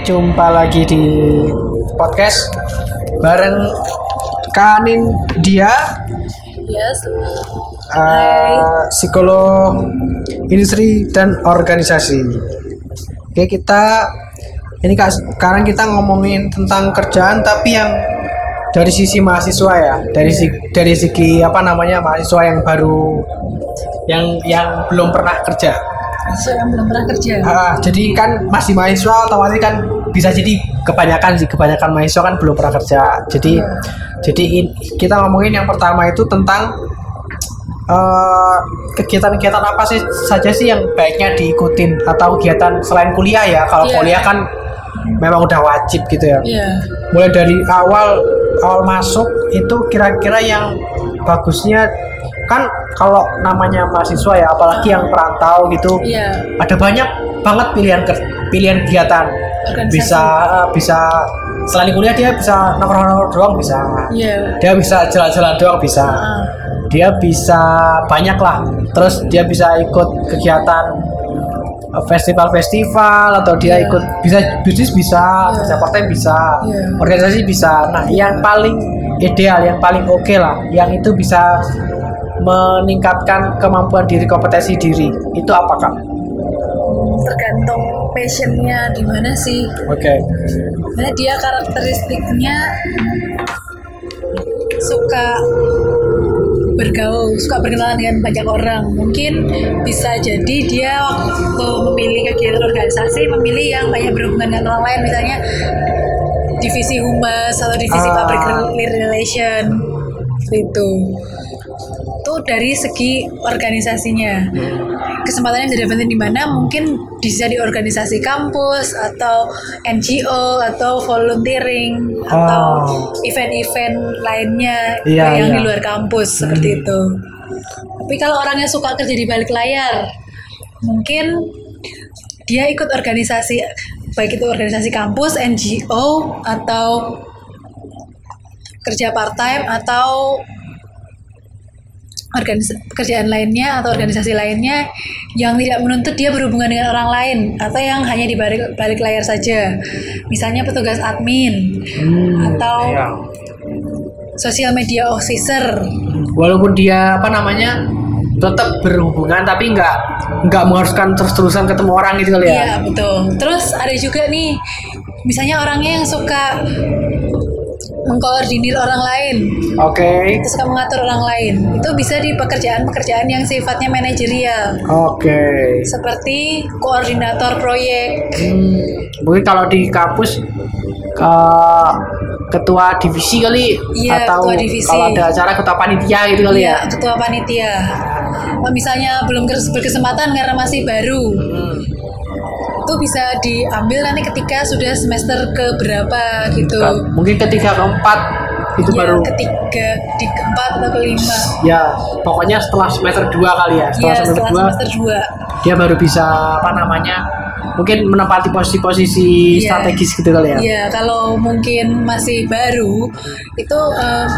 jumpa lagi di podcast bareng Kanin dia Yes. uh, psikolog industri dan organisasi. Oke kita ini kak sekarang kita ngomongin tentang kerjaan tapi yang dari sisi mahasiswa ya dari si, dari segi apa namanya mahasiswa yang baru yang yang belum pernah kerja. So, yang belum pernah kerja. Ah, jadi kan masih mahasiswa otomatis kan bisa jadi kebanyakan sih kebanyakan mahasiswa kan belum pernah kerja. Jadi Iya. jadi in- kita ngomongin yang pertama itu tentang eh, kegiatan-kegiatan apa sih saja sih yang baiknya diikutin atau kegiatan selain kuliah ya. Kalau Iya. kuliah kan memang udah wajib gitu ya. Iya. Mulai dari awal awal masuk itu kira-kira yang bagusnya kan kalau namanya mahasiswa ya apalagi yang perantau gitu Iya. ada banyak banget pilihan ke, pilihan kegiatan Organisasi. bisa eh, bisa selain kuliah dia bisa nongkrong-nongkrong doang bisa Iya. dia bisa jalan-jalan doang bisa Ah, dia bisa banyak lah terus dia bisa ikut kegiatan eh, festival-festival atau dia Iya. ikut bisa bisnis bisa Iya. kerja part time bisa Iya. organisasi bisa nah yang paling ideal yang paling oke lah yang itu bisa meningkatkan kemampuan diri kompetensi diri itu apa kak? tergantung passionnya di mana sih. Oke. Karena dia karakteristiknya suka bergaul, suka berkenalan dengan banyak orang. Mungkin bisa jadi dia waktu memilih kegiatan organisasi memilih yang banyak berhubungan dengan orang lain, misalnya divisi humas atau divisi Ah. public relation itu. Dari segi organisasinya kesempatannya bisa dapetin di mana mungkin bisa di organisasi kampus atau NGO atau volunteering atau Oh. event-event lainnya Iya, yang iya. di luar kampus seperti itu. Tapi kalau orangnya suka kerja di balik layar, mungkin dia ikut organisasi baik itu organisasi kampus, NGO atau kerja part time atau organis pekerjaan lainnya atau organisasi lainnya yang tidak menuntut dia berhubungan dengan orang lain atau yang hanya di balik, balik layar saja. Misalnya petugas admin Hmm, atau iya. social media officer. Walaupun dia apa namanya tetap berhubungan tapi nggak nggak mengharuskan terus-terusan ketemu orang gitu kali ya? Iya betul. Terus ada juga nih misalnya orangnya yang suka mengkoordinir orang lain. Oke. Itu suka mengatur orang lain. Itu bisa di pekerjaan-pekerjaan yang sifatnya manajerial. Oke. Seperti koordinator proyek. Hmm, mungkin kalau di kampus ke ketua divisi kali Iya, atau ketua divisi. kalau ada acara ketua panitia gitu kali Iya, ya? ketua panitia. Misalnya belum kes- berkesempatan karena masih baru, Hmm, itu bisa diambil nanti ketika sudah semester ke berapa gitu. mungkin ketiga keempat itu Ya, baru ketiga, di keempat atau kelima. ya pokoknya setelah semester 2 kali ya setelah Iya, semester setelah 2 semester 2. dia baru bisa apa namanya mungkin menempati posisi-posisi Iya. strategis gitu kali ya Iya, kalau mungkin masih baru, itu em,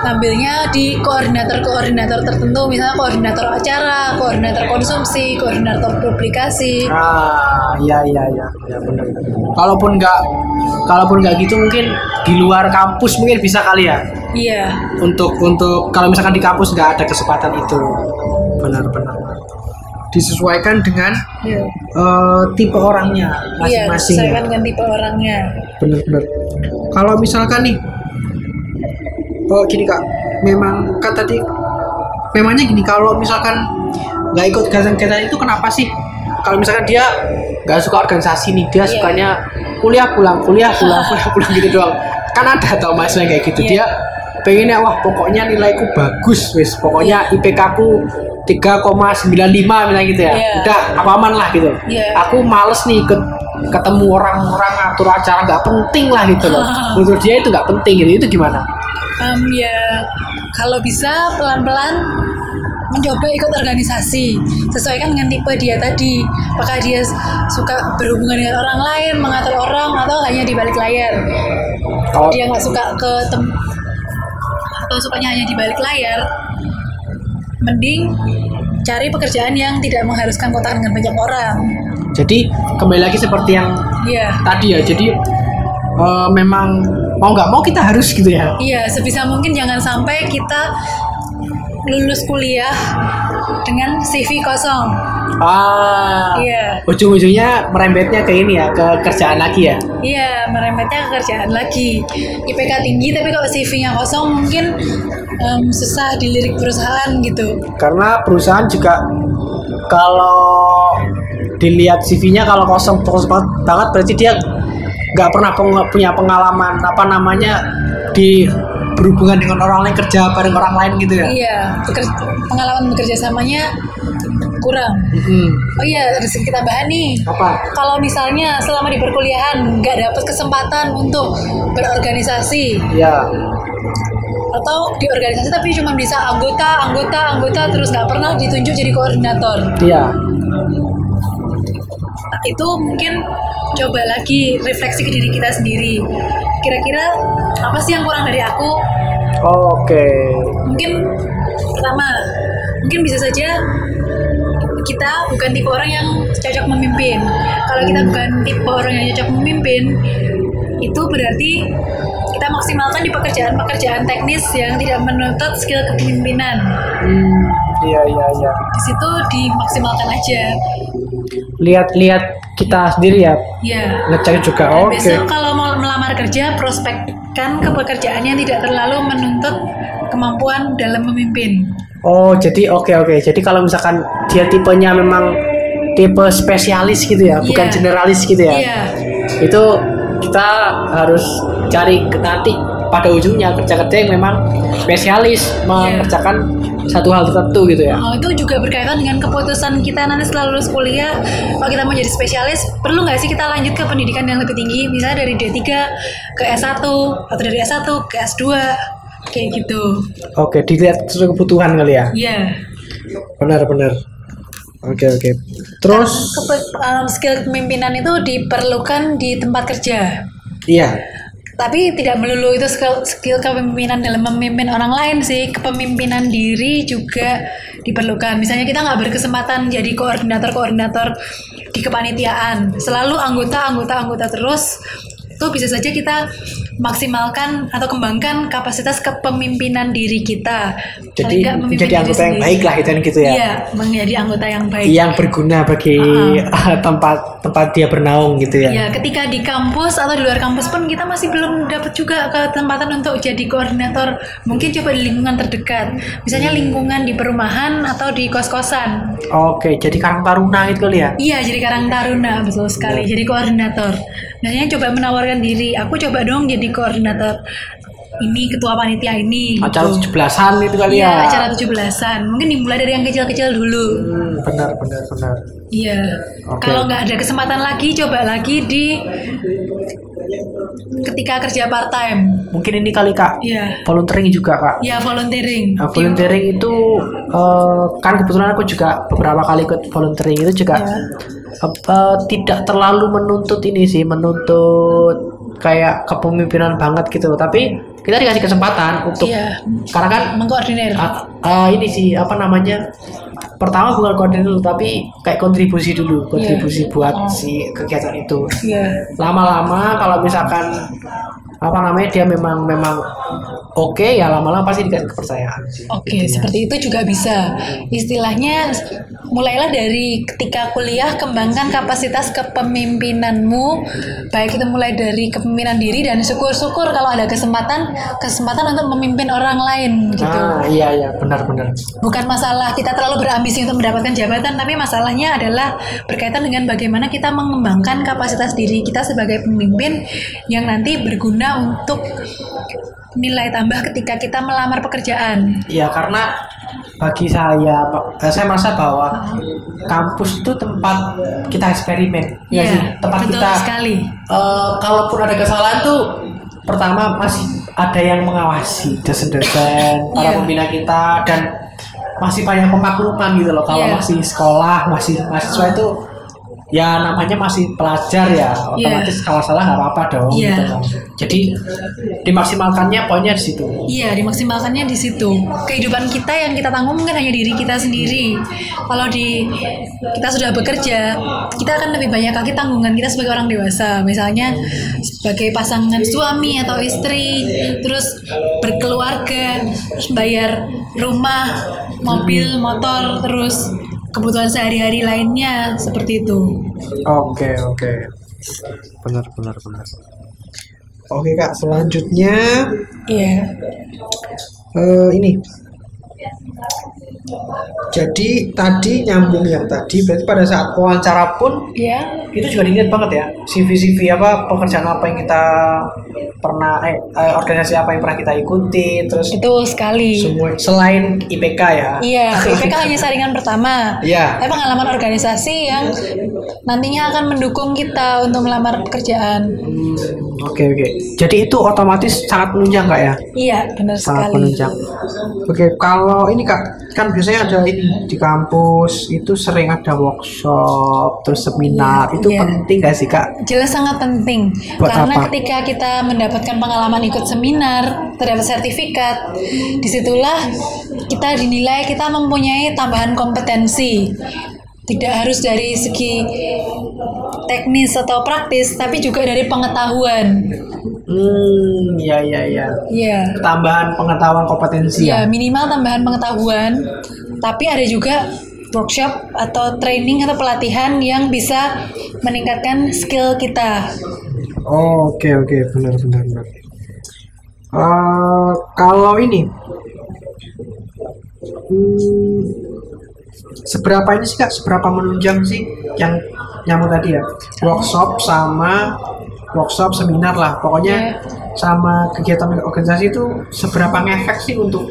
tampilnya di koordinator-koordinator tertentu, misalnya koordinator acara, koordinator konsumsi, koordinator publikasi. Ah, iya iya iya, ya benar. Kalaupun nggak, kalaupun nggak gitu mungkin di luar kampus mungkin bisa kali ya. Iya, Untuk untuk kalau misalkan di kampus nggak ada kesempatan itu, benar-benar. Disesuaikan dengan iya. eh, tipe orangnya Iya, masing-masing. ya. sesuaikan dengan tipe orangnya. Benar-benar. Kalau misalkan nih, oh gini kak, memang kan tadi, memangnya gini kalau misalkan nggak ikut kegiatan-kegiatan itu kenapa sih? Kalau misalkan dia nggak suka organisasi nih, dia Iya. sukanya kuliah pulang, kuliah pulang, kuliah pulang gitu doang. Kan ada tau yang kayak gitu, Iya. dia pengennya wah pokoknya nilaiku bagus wis pokoknya IPK ku 3,95 misalnya gitu ya. Iya. udah apa aman lah gitu. Iya. aku males nih ikut ketemu orang-orang atur acara nggak penting lah gitu loh. Menurut dia itu nggak penting gitu. Itu gimana? Em, ya kalau bisa pelan-pelan mencoba ikut organisasi sesuaikan dengan tipe dia tadi. Apakah dia suka berhubungan dengan orang lain mengatur orang atau hanya di balik layar? Kalau dia nggak suka ke tem atau sukanya hanya di balik layar mending cari pekerjaan yang tidak mengharuskan kontak dengan banyak orang. Jadi kembali lagi seperti yang Iya. tadi ya. Jadi eh, memang mau nggak mau kita harus gitu ya. Iya, sebisa mungkin jangan sampai kita lulus kuliah dengan CV kosong. Ah. Iya. Ujung-ujungnya merembetnya ke ini ya, ke kerjaan lagi ya. Iya, merembetnya ke kerjaan lagi. IPK tinggi tapi kalau CV-nya kosong mungkin em, susah dilirik perusahaan gitu. Karena perusahaan juga kalau dilihat CV-nya kalau kosong kosong banget- berarti dia nggak pernah peng- punya pengalaman apa namanya di berhubungan dengan orang lain kerja bareng orang lain gitu ya. Iya, beker- pengalaman bekerja samanya kurang. Mm-mm. Oh iya, harus kita bahas nih. Apa? Kalau misalnya selama di perkuliahan nggak dapat kesempatan untuk berorganisasi Ya. atau di organisasi tapi cuma bisa anggota, anggota, anggota terus nggak pernah ditunjuk jadi koordinator. Iya. Nah, itu mungkin coba lagi refleksi ke diri kita sendiri. Kira-kira apa sih yang kurang dari aku? Oke. Mungkin pertama, mungkin bisa saja kita bukan tipe orang yang cocok memimpin. Kalau kita bukan tipe orang yang cocok memimpin, itu berarti kita maksimalkan di pekerjaan-pekerjaan teknis yang tidak menuntut skill kepemimpinan. Hmm, iya iya iya. Di situ dimaksimalkan aja. Lihat-lihat kita sendiri ya, Ya. ngecek juga. Oke. Besok kalau mau melamar kerja, prospekkan ke pekerjaan yang tidak terlalu menuntut kemampuan dalam memimpin. Oh, jadi oke oke. Jadi kalau misalkan dia tipenya memang tipe spesialis gitu ya, bukan Iya. generalis gitu ya. Iya. Itu kita harus cari nanti pada ujungnya kerja-kerja yang memang spesialis mengerjakan satu hal tertentu gitu ya. Oh, itu juga berkaitan dengan keputusan kita nanti setelah lulus kuliah. Kalau kita mau jadi spesialis, perlu nggak sih kita lanjut ke pendidikan yang lebih tinggi? Misalnya dari D3 ke S1, atau dari S1 ke S2, kayak gitu. Oke, dilihat sesuai kebutuhan kali ya. Iya. Benar benar. Oke oke. Terus Kepe- um, skill kepemimpinan itu diperlukan di tempat kerja. iya. Tapi tidak melulu itu skill, skill kepemimpinan dalam memimpin orang lain sih. Kepemimpinan diri juga diperlukan. Misalnya kita nggak berkesempatan jadi koordinator-koordinator di kepanitiaan. Selalu anggota, anggota, anggota terus. Itu bisa saja kita maksimalkan atau kembangkan kapasitas kepemimpinan diri kita. Jadi diri anggota yang baik lah itu gitu ya. Iya, menjadi anggota yang baik. Yang berguna bagi tempat tempat dia bernaung gitu ya. Ya, ketika di kampus atau di luar kampus pun kita masih belum dapat juga kesempatan untuk jadi koordinator. Mungkin coba di lingkungan terdekat. Misalnya lingkungan di perumahan atau di kos-kosan. Oke, jadi Karang Taruna itu kali ya. Iya, jadi Karang Taruna betul sekali. Jadi koordinator. Biasanya coba menawarkan diri. Aku coba dong jadi koordinator. Ini ketua panitia ini. gitu. Acara 17-an itu kali Iya, ya. acara 17-an. Mungkin dimulai dari yang kecil-kecil dulu. Hmm, benar benar benar. Iya. Oke. Kalau nggak ada kesempatan lagi, coba lagi di ketika kerja part time. Mungkin ini kali Kak. Iya. Volunteering juga Kak. Ya volunteering. Nah, volunteering itu eh, kan kebetulan aku juga beberapa kali ikut volunteering itu juga Ya. eh, eh, tidak terlalu menuntut ini sih, menuntut kayak kepemimpinan banget gitu. Tapi kita dikasih kesempatan untuk Iya. karena kan Mengkoordinir. ah, ah, ini sih apa namanya? Pertama bukan koordinator tapi kayak kontribusi dulu, kontribusi buat Oh. si kegiatan itu. Iya. Lama-lama kalau misalkan apa namanya dia memang memang oke ya lama-lama pasti dikasih kepercayaan sih. Oke, seperti itu juga bisa. Istilahnya mulailah dari ketika kuliah kembangkan kapasitas kepemimpinanmu, baik itu mulai dari kepemimpinan diri dan syukur-syukur kalau ada kesempatan kesempatan untuk memimpin orang lain gitu. Ah iya iya benar benar. Bukan masalah kita terlalu berambisi untuk mendapatkan jabatan, tapi masalahnya adalah berkaitan dengan bagaimana kita mengembangkan kapasitas diri kita sebagai pemimpin yang nanti berguna untuk nilai tambah ketika kita melamar pekerjaan. Iya karena bagi saya eh, saya merasa bahwa kampus itu tempat kita eksperimen ya Iya, sih tempat betul kita sekali. eh, kalaupun ada kesalahan tuh pertama masih ada yang mengawasi dosen-dosen para Iya. pembina kita dan masih banyak pemakluman gitu loh kalau Iya. masih sekolah masih mahasiswa itu ya namanya masih pelajar ya otomatis kalau salah nggak apa-apa dong Iya. gitu kan. jadi dimaksimalkannya poinnya di situ Iya, dimaksimalkannya di situ. Kehidupan kita yang kita tanggung mungkin hanya diri kita sendiri. Kalau di kita sudah bekerja, kita akan lebih banyak lagi tanggungan kita sebagai orang dewasa. Misalnya sebagai pasangan suami atau istri, terus berkeluarga, terus bayar rumah, mobil, motor, terus kebutuhan sehari-hari lainnya seperti itu. oke oke benar benar benar oke kak selanjutnya Iya. eh, ini jadi tadi nyambung yang tadi berarti pada saat wawancara pun Iya. itu juga dilihat banget ya CV CV apa pekerjaan apa yang kita pernah eh, eh, organisasi apa yang pernah kita ikuti terus Betul sekali. semua selain IPK ya Iya, IPK hanya saringan pertama. Iya. Tapi pengalaman organisasi yang nantinya akan mendukung kita untuk melamar pekerjaan. Hmm, oke oke jadi itu otomatis sangat menunjang kak ya Iya, benar sangat sekali. menunjang oke kalau ini kak kan biasanya ada ini di kampus itu sering ada workshop terus seminar Iya, itu iya. penting gak sih kak Jelas sangat penting Buat karena apa? ketika kita mendapatkan pengalaman ikut seminar, terdapat sertifikat, di situlah kita dinilai kita mempunyai tambahan kompetensi. Tidak harus dari segi teknis atau praktis, tapi juga dari pengetahuan. hmm ya ya ya Iya. tambahan pengetahuan kompetensi Ya, ya minimal tambahan pengetahuan. Tapi ada juga workshop atau training atau pelatihan yang bisa meningkatkan skill kita. Oh, oke oke benar benar benar. Eh, kalau ini, hmm, seberapa ini sih kak? Seberapa menunjang sih yang nyambung tadi ya? Workshop sama workshop seminar lah, pokoknya sama kegiatan organisasi itu seberapa ngefek sih untuk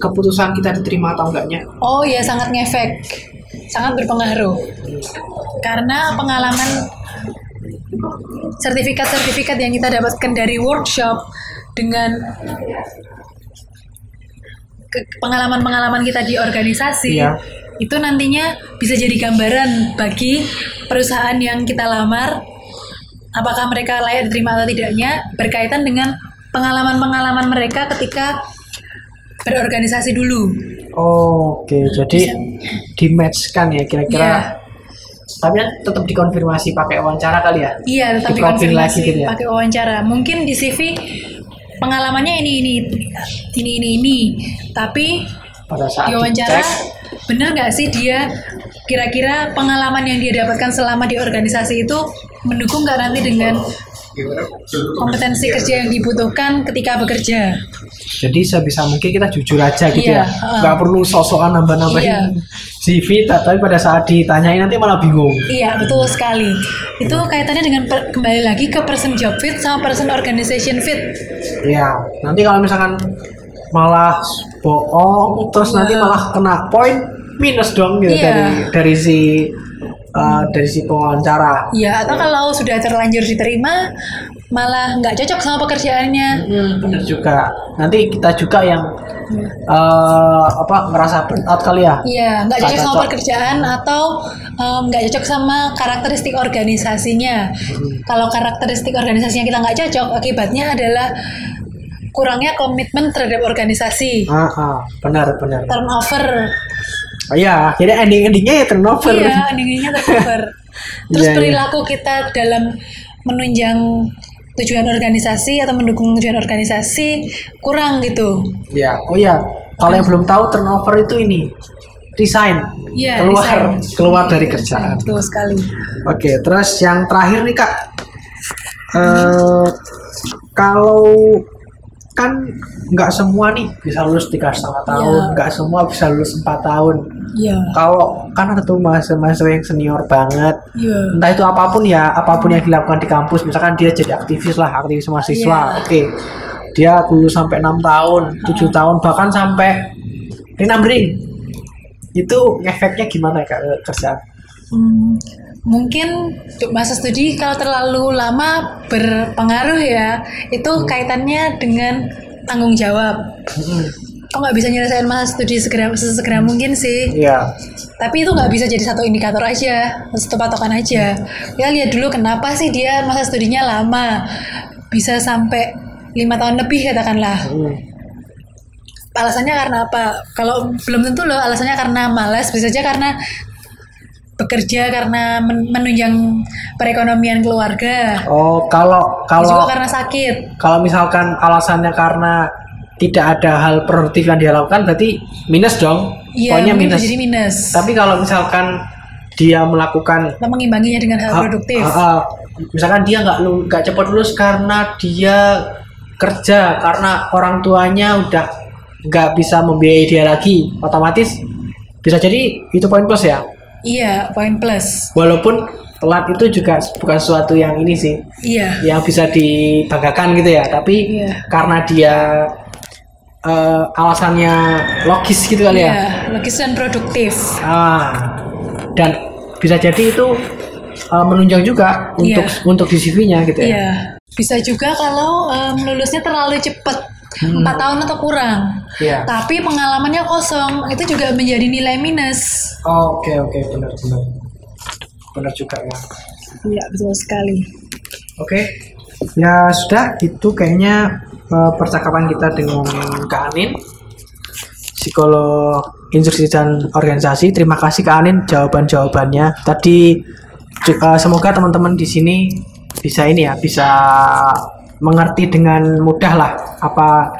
keputusan kita diterima atau enggaknya? Oh ya, sangat ngefek. Sangat berpengaruh. Karena pengalaman sertifikat-sertifikat yang kita dapatkan dari workshop dengan pengalaman-pengalaman kita di organisasi Iya. Itu nantinya bisa jadi gambaran bagi perusahaan yang kita lamar apakah mereka layak diterima atau tidaknya berkaitan dengan pengalaman-pengalaman mereka ketika berorganisasi dulu. Oke, jadi di matchkan ya kira-kira. Iya. Tapi kan tetap dikonfirmasi pakai wawancara kali ya? Iya, tetap Diprofil lagi dikonfirmasi gitu ya? pakai wawancara. Mungkin di CV pengalamannya ini ini ini ini ini, tapi Pada saat di wawancara dicek, bener nggak sih dia kira-kira pengalaman yang dia dapatkan selama di organisasi itu mendukung nggak nanti dengan kompetensi kerja yang dibutuhkan ketika bekerja? jadi sebisa mungkin kita jujur aja gitu Iya, ya, nggak perlu sosokan nambah-nambahin Iya. CV, tapi pada saat ditanyain nanti malah bingung. Iya betul sekali. Itu kaitannya dengan per- kembali lagi ke person job fit sama person organization fit. Iya, nanti kalau misalkan malah bohong, terus nanti malah kena poin minus dong gitu Iya. dari dari si uh, dari si pewawancara. Iya atau kalau sudah terlanjur diterima malah nggak cocok sama pekerjaannya. Hmm, bener juga. Nanti kita juga yang uh, apa ngerasa burn out kali ya. Iya nggak Nggak cocok sama cocok. pekerjaan atau nggak cocok sama karakteristik organisasinya. Kalau karakteristik organisasinya kita nggak cocok, akibatnya adalah kurangnya komitmen terhadap organisasi, Ah, ah, benar benar. turnover. Oh, iya, akhirnya ending endingnya ya turnover. Iya, endingnya turnover. Terus Iya, iya. perilaku kita dalam menunjang tujuan organisasi atau mendukung tujuan organisasi kurang gitu. Ya, oh ya, kalau yang belum tahu turnover itu ini resign, Iya, keluar resign. keluar dari kerjaan. Betul sekali. Oke, terus yang terakhir nih kak, eh kalau kan nggak semua nih bisa lulus tiga setengah tahun, Iya. nggak semua bisa lulus empat tahun. Iya. Kalau kan ada tuh mahasiswa-mahasiswa yang senior banget, Iya. entah itu apa pun ya, apa pun yang dilakukan di kampus, misalkan dia jadi aktivis lah, aktivis mahasiswa, Iya. oke, dia lulus sampai enam tahun, tujuh tahun, bahkan sampai enam ring, itu efeknya gimana ya kak ke kerjaan? Hmm, mungkin untuk masa studi kalau terlalu lama berpengaruh ya itu kaitannya dengan tanggung jawab. Kok nggak bisa nyelesain masa studi segera sesegera mungkin sih? Iya. tapi itu nggak bisa jadi satu indikator aja satu patokan aja. Ya lihat dulu kenapa sih dia masa studinya lama. Bisa sampai lima tahun lebih katakanlah. Hmm. alasannya karena apa? Kalau belum tentu loh alasannya karena malas bisa aja karena bekerja karena men- menunjang perekonomian keluarga Oh, kalau juga kalau karena sakit kalau misalkan alasannya karena tidak ada hal produktif yang dia lakukan berarti minus dong. iya Pokoknya minus. jadi minus Tapi kalau misalkan dia melakukan Kita mengimbanginya dengan hal Ah, produktif ah, ah. misalkan dia nggak nggak cepat lulus karena dia kerja karena orang tuanya udah nggak bisa membiayai dia lagi otomatis bisa jadi itu poin plus ya iya poin plus. Walaupun telat itu juga bukan sesuatu yang ini sih. Iya. Yang bisa dibanggakan gitu ya tapi Iya. karena dia eh, alasannya logis gitu kali ya. Iya logis dan produktif. Ah, dan bisa jadi itu uh, menunjang juga untuk Iya. untuk di CV-nya gitu ya. Iya, bisa juga kalau em, lulusnya terlalu cepat, Hmm. empat tahun atau kurang. Iya. Tapi pengalamannya kosong, itu juga menjadi nilai minus. Oke oke benar benar benar juga ya. Iya, betul sekali. Oke ya sudah itu kayaknya uh, percakapan kita dengan Kak Anin psikolog instruksi dan organisasi. Terima kasih Kak Anin jawaban jawabannya. Tadi ju- uh, semoga teman-teman di sini bisa ini ya bisa mengerti dengan mudah lah apa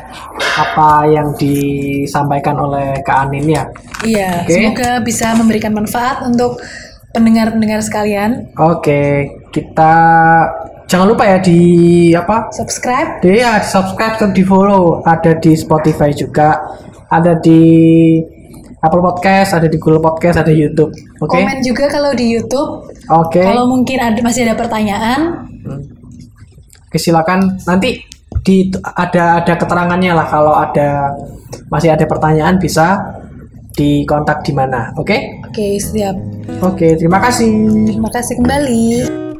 apa yang disampaikan oleh Kak Anin ya. Iya, Oke. semoga bisa memberikan manfaat untuk pendengar-pendengar sekalian. Oke, kita jangan lupa ya di apa? Subscribe, Di ya, subscribe dan di follow. Ada di Spotify juga, ada di Apple Podcast, ada di Google Podcast, ada YouTube. Oke. komen juga kalau di YouTube. Oke. Kalau mungkin ada masih ada pertanyaan, Oke, silakan nanti di ada ada keterangannya lah kalau ada masih ada pertanyaan bisa dikontak di mana. Oke? oke siap. Oke, terima kasih. Terima kasih kembali.